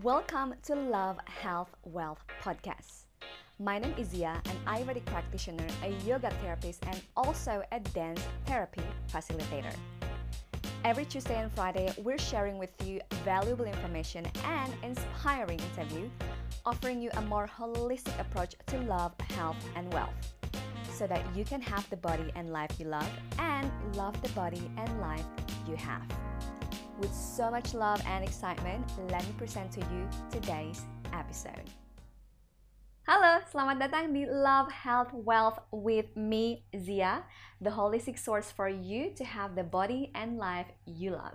Welcome to Love, Health, Wealth podcast. My name is Zia, an Ayurvedic practitioner, a yoga therapist, and also a dance therapy facilitator. Every Tuesday and Friday, we're sharing with you valuable information and inspiring interview, offering you a more holistic approach to love, health, and wealth so that you can have the body and life you love and love the body and life you have. With so much love and excitement, let me present to you today's episode. Halo, selamat datang di Love, Health, Wealth with me, Zia, the holistic source for you to have the body and life you love.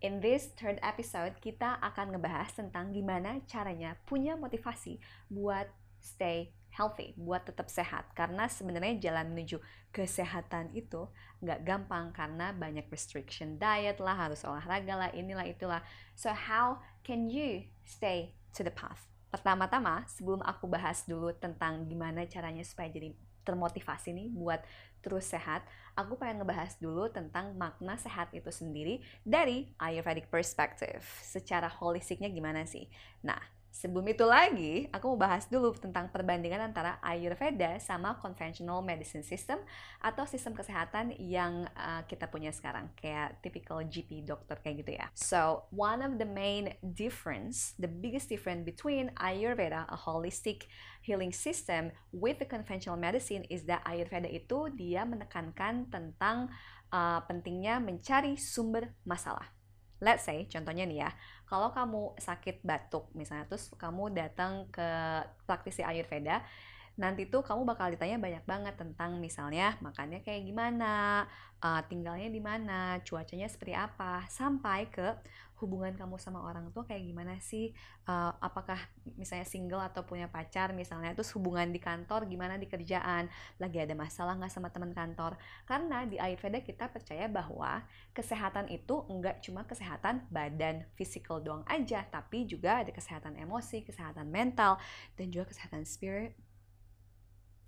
In this third episode, kita akan ngebahas tentang gimana caranya punya motivasi buat stay healthy, buat tetap sehat. Karena sebenarnya jalan menuju kesehatan itu nggak gampang karena banyak restriction diet lah, harus olahraga lah, inilah itulah. So how can you stay to the path? Pertama-tama, sebelum aku bahas dulu tentang gimana caranya supaya jadi termotivasi nih buat terus sehat, aku pengen ngebahas dulu tentang makna sehat itu sendiri dari Ayurvedic perspective. Secara holistiknya gimana sih? Nah, Sebelum itu lagi, aku mau bahas dulu tentang perbandingan antara Ayurveda sama conventional medicine system atau sistem kesehatan yang uh, kita punya sekarang, kayak typical GP dokter kayak gitu ya. So, one of the main difference, the biggest difference between Ayurveda, a holistic healing system, with the conventional medicine is that Ayurveda itu dia menekankan tentang uh, pentingnya mencari sumber masalah let's say contohnya nih ya kalau kamu sakit batuk misalnya terus kamu datang ke praktisi Ayurveda nanti tuh kamu bakal ditanya banyak banget tentang misalnya makannya kayak gimana, uh, tinggalnya di mana, cuacanya seperti apa, sampai ke hubungan kamu sama orang tua kayak gimana sih? Uh, apakah misalnya single atau punya pacar misalnya terus hubungan di kantor gimana di kerjaan? Lagi ada masalah nggak sama teman kantor? Karena di Ayurveda kita percaya bahwa kesehatan itu enggak cuma kesehatan badan fisikal doang aja tapi juga ada kesehatan emosi kesehatan mental dan juga kesehatan spirit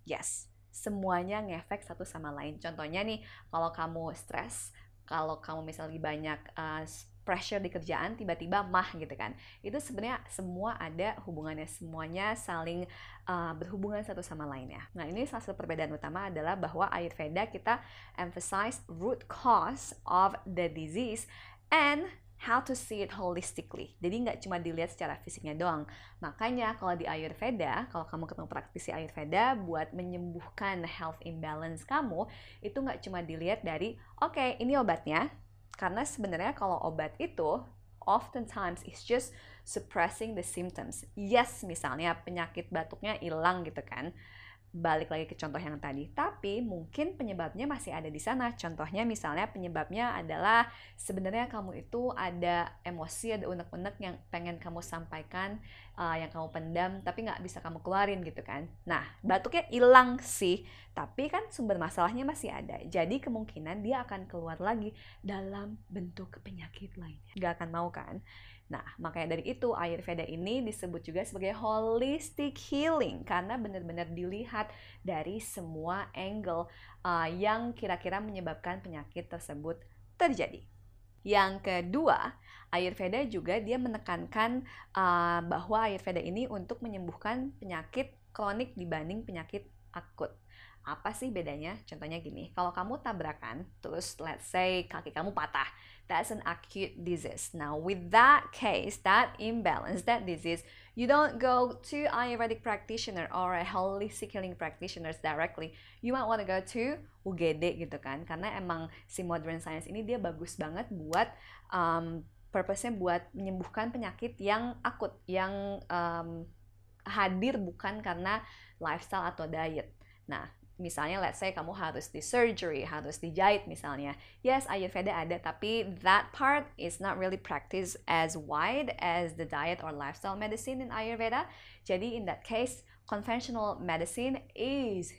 yes semuanya ngefek satu sama lain. Contohnya nih kalau kamu stres kalau kamu misalnya banyak uh, pressure di kerjaan tiba-tiba mah gitu kan. Itu sebenarnya semua ada hubungannya semuanya saling uh, berhubungan satu sama lainnya. Nah ini salah satu perbedaan utama adalah bahwa Ayurveda kita emphasize root cause of the disease and how to see it holistically. Jadi nggak cuma dilihat secara fisiknya doang. Makanya kalau di Ayurveda, kalau kamu ketemu praktisi Ayurveda buat menyembuhkan health imbalance kamu, itu nggak cuma dilihat dari, oke okay, ini obatnya, karena sebenarnya kalau obat itu oftentimes it's just suppressing the symptoms. Yes, misalnya penyakit batuknya hilang gitu kan balik lagi ke contoh yang tadi. Tapi mungkin penyebabnya masih ada di sana. Contohnya misalnya penyebabnya adalah sebenarnya kamu itu ada emosi, ada unek-unek yang pengen kamu sampaikan, uh, yang kamu pendam, tapi nggak bisa kamu keluarin gitu kan. Nah, batuknya hilang sih, tapi kan sumber masalahnya masih ada. Jadi kemungkinan dia akan keluar lagi dalam bentuk penyakit lainnya. Nggak akan mau kan? Nah, makanya dari itu Ayurveda ini disebut juga sebagai holistic healing karena benar-benar dilihat dari semua angle uh, yang kira-kira menyebabkan penyakit tersebut terjadi. Yang kedua, Ayurveda juga dia menekankan uh, bahwa Ayurveda ini untuk menyembuhkan penyakit kronik dibanding penyakit akut. Apa sih bedanya? Contohnya gini, kalau kamu tabrakan, terus let's say kaki kamu patah, that's an acute disease. Now, with that case, that imbalance, that disease, you don't go to Ayurvedic practitioner or a holistic healing practitioners directly. You might want to go to UGD gitu kan, karena emang si modern science ini dia bagus banget buat um, purpose-nya buat menyembuhkan penyakit yang akut, yang um, hadir bukan karena lifestyle atau diet. Nah, misalnya let's say kamu harus di surgery, harus dijahit misalnya. Yes, Ayurveda ada, tapi that part is not really practiced as wide as the diet or lifestyle medicine in Ayurveda. Jadi in that case, conventional medicine is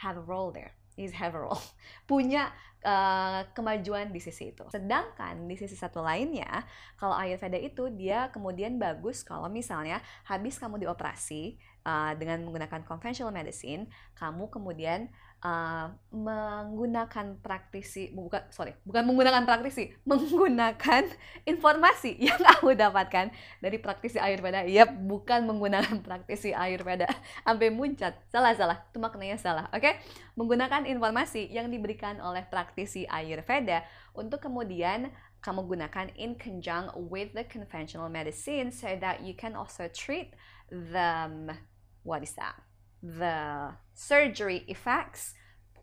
have a role there is have a role punya uh, kemajuan di sisi itu. Sedangkan di sisi satu lainnya, kalau Ayurveda itu dia kemudian bagus kalau misalnya habis kamu dioperasi, uh, dengan menggunakan conventional medicine, kamu kemudian uh, menggunakan praktisi bukan sorry bukan menggunakan praktisi menggunakan informasi yang aku dapatkan dari praktisi Ayurveda ya bukan menggunakan praktisi Ayurveda sampai muncat salah salah itu maknanya salah oke okay? menggunakan informasi yang diberikan oleh praktisi Ayurveda untuk kemudian kamu gunakan in conjunction with the conventional medicine so that you can also treat the what is that the surgery effects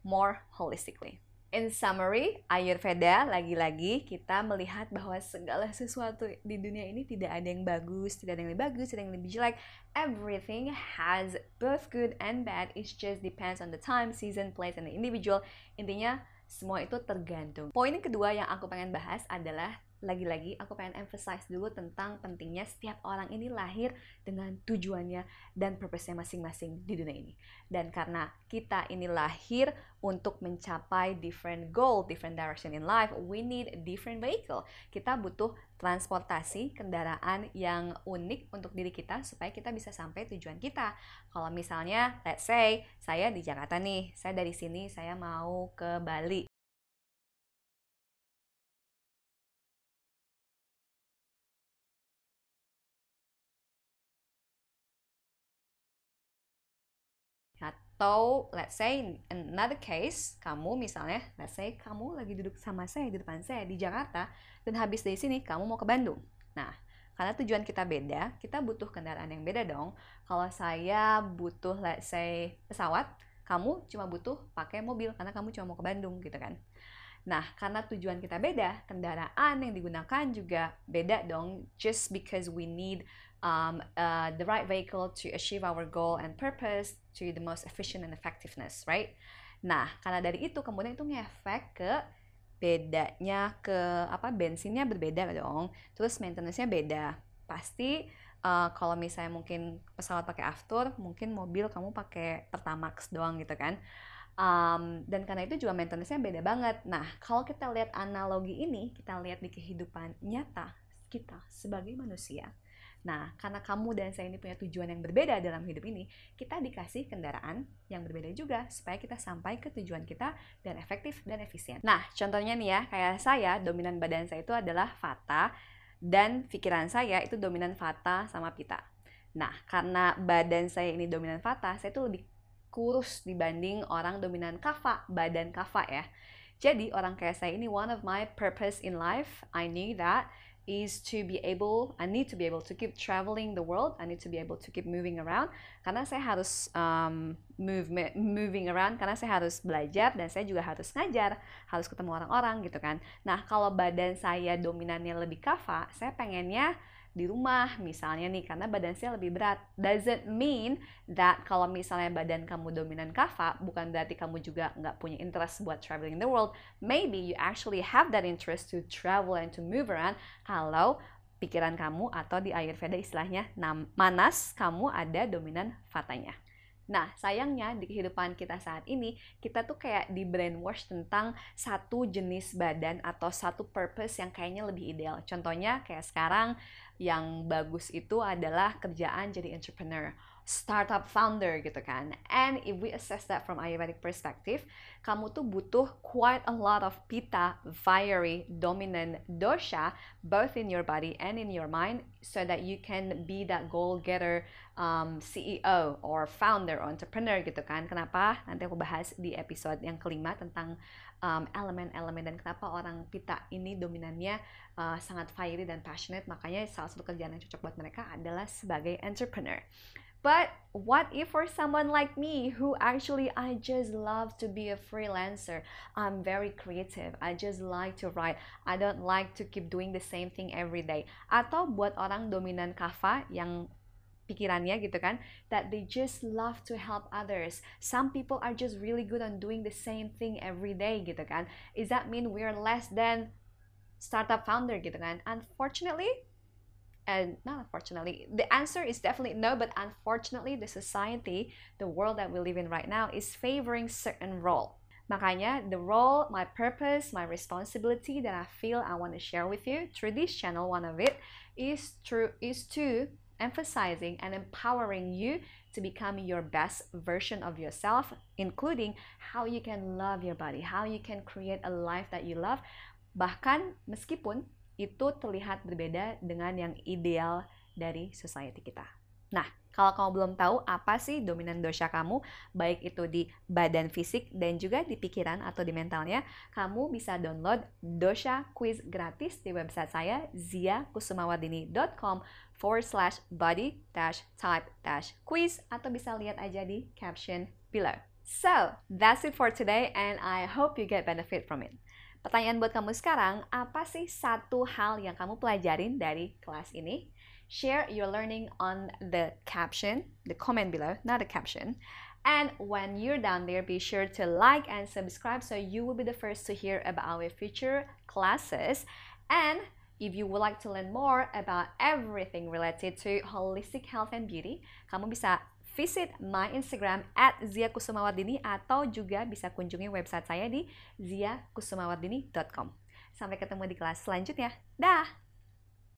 more holistically. In summary, Ayurveda lagi-lagi kita melihat bahwa segala sesuatu di dunia ini tidak ada yang bagus, tidak ada yang lebih bagus, tidak ada yang lebih jelek. Everything has both good and bad. It just depends on the time, season, place, and the individual. Intinya semua itu tergantung. Poin kedua yang aku pengen bahas adalah lagi-lagi aku pengen emphasize dulu tentang pentingnya setiap orang ini lahir dengan tujuannya dan purpose-nya masing-masing di dunia ini. Dan karena kita ini lahir untuk mencapai different goal, different direction in life, we need different vehicle. Kita butuh transportasi, kendaraan yang unik untuk diri kita supaya kita bisa sampai tujuan kita. Kalau misalnya, let's say, saya di Jakarta nih, saya dari sini, saya mau ke Bali. Atau let's say another case, kamu misalnya, let's say kamu lagi duduk sama saya di depan saya di Jakarta dan habis dari sini kamu mau ke Bandung. Nah, karena tujuan kita beda, kita butuh kendaraan yang beda dong. Kalau saya butuh let's say pesawat, kamu cuma butuh pakai mobil karena kamu cuma mau ke Bandung gitu kan. Nah, karena tujuan kita beda, kendaraan yang digunakan juga beda dong. Just because we need um, uh, the right vehicle to achieve our goal and purpose to the most efficient and effectiveness, right? Nah, karena dari itu kemudian itu ngefek ke bedanya ke apa bensinnya berbeda dong. Terus maintenance-nya beda. Pasti uh, kalau misalnya mungkin pesawat pakai aftur, mungkin mobil kamu pakai Pertamax doang gitu kan. Um, dan karena itu juga maintenance-nya beda banget. Nah, kalau kita lihat analogi ini, kita lihat di kehidupan nyata kita sebagai manusia Nah, karena kamu dan saya ini punya tujuan yang berbeda dalam hidup ini, kita dikasih kendaraan yang berbeda juga supaya kita sampai ke tujuan kita dan efektif dan efisien. Nah, contohnya nih ya, kayak saya, dominan badan saya itu adalah Vata dan pikiran saya itu dominan Vata sama Pita. Nah, karena badan saya ini dominan Vata, saya itu lebih kurus dibanding orang dominan Kapha, badan Kapha ya. Jadi, orang kayak saya ini one of my purpose in life, I knew that is to be able, I need to be able to keep traveling the world. I need to be able to keep moving around. Karena saya harus um, move, moving around, karena saya harus belajar dan saya juga harus ngajar, harus ketemu orang-orang gitu kan. Nah kalau badan saya dominannya lebih kava, saya pengennya di rumah misalnya nih karena badan saya lebih berat doesn't mean that kalau misalnya badan kamu dominan kava bukan berarti kamu juga nggak punya interest buat traveling the world maybe you actually have that interest to travel and to move around kalau pikiran kamu atau di Ayurveda istilahnya manas kamu ada dominan fatanya Nah, sayangnya di kehidupan kita saat ini, kita tuh kayak di brainwash tentang satu jenis badan atau satu purpose yang kayaknya lebih ideal. Contohnya kayak sekarang yang bagus itu adalah kerjaan jadi entrepreneur, startup founder gitu kan. And if we assess that from Ayurvedic perspective, kamu tuh butuh quite a lot of pita, fiery, dominant dosha, both in your body and in your mind, so that you can be that goal getter um, CEO or founder or entrepreneur gitu kan. Kenapa? Nanti aku bahas di episode yang kelima tentang elemen-elemen um, dan kenapa orang pita ini dominannya uh, sangat fiery dan passionate makanya salah satu kerjaan yang cocok buat mereka adalah sebagai entrepreneur But what if for someone like me who actually I just love to be a freelancer? I'm very creative. I just like to write. I don't like to keep doing the same thing every day. Atau buat orang dominan kava yang pikirannya gitu kan that they just love to help others. Some people are just really good on doing the same thing every day gitu kan. Is that mean we're less than startup founder gitu kan? Unfortunately and not unfortunately the answer is definitely no but unfortunately the society the world that we live in right now is favoring certain role. Makanya, the role, my purpose, my responsibility that I feel I want to share with you through this channel, one of it is, true, is to emphasizing and empowering you to become your best version of yourself, including how you can love your body, how you can create a life that you love, bahkan meskipun itu terlihat berbeda dengan yang ideal dari society kita. Nah, kalau kamu belum tahu apa sih dominan dosha kamu, baik itu di badan fisik dan juga di pikiran atau di mentalnya, kamu bisa download dosha quiz gratis di website saya ziakusumawadini.com forward slash body dash type dash quiz atau bisa lihat aja di caption below. So, that's it for today and I hope you get benefit from it. Pertanyaan buat kamu sekarang, apa sih satu hal yang kamu pelajarin dari kelas ini? Share your learning on the caption, the comment below, not the caption. And when you're down there, be sure to like and subscribe so you will be the first to hear about our future classes. And if you would like to learn more about everything related to holistic health and beauty, kamu bisa visit my Instagram at Zia Kusumawardini atau juga bisa kunjungi website saya di ziakusumawardini.com. Sampai ketemu di kelas selanjutnya. Dah!